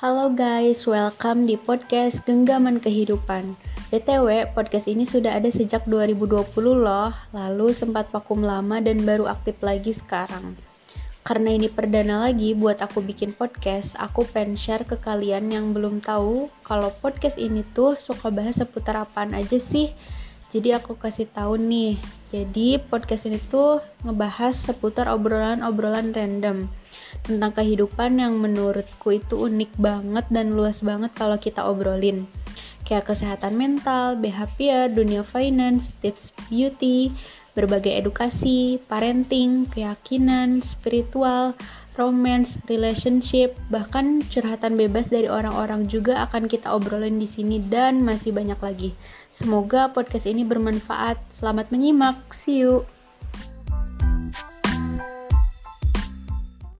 Halo guys, welcome di podcast Genggaman Kehidupan. BTW, podcast ini sudah ada sejak 2020 loh, lalu sempat vakum lama dan baru aktif lagi sekarang. Karena ini perdana lagi buat aku bikin podcast, aku pengen share ke kalian yang belum tahu kalau podcast ini tuh suka bahas seputar apaan aja sih. Jadi aku kasih tahu nih. Jadi podcast ini tuh ngebahas seputar obrolan-obrolan random tentang kehidupan yang menurutku itu unik banget dan luas banget kalau kita obrolin. Kayak kesehatan mental, behavior, dunia finance, tips beauty, berbagai edukasi, parenting, keyakinan, spiritual, romance, relationship, bahkan curhatan bebas dari orang-orang juga akan kita obrolin di sini dan masih banyak lagi. Semoga podcast ini bermanfaat. Selamat menyimak. See you.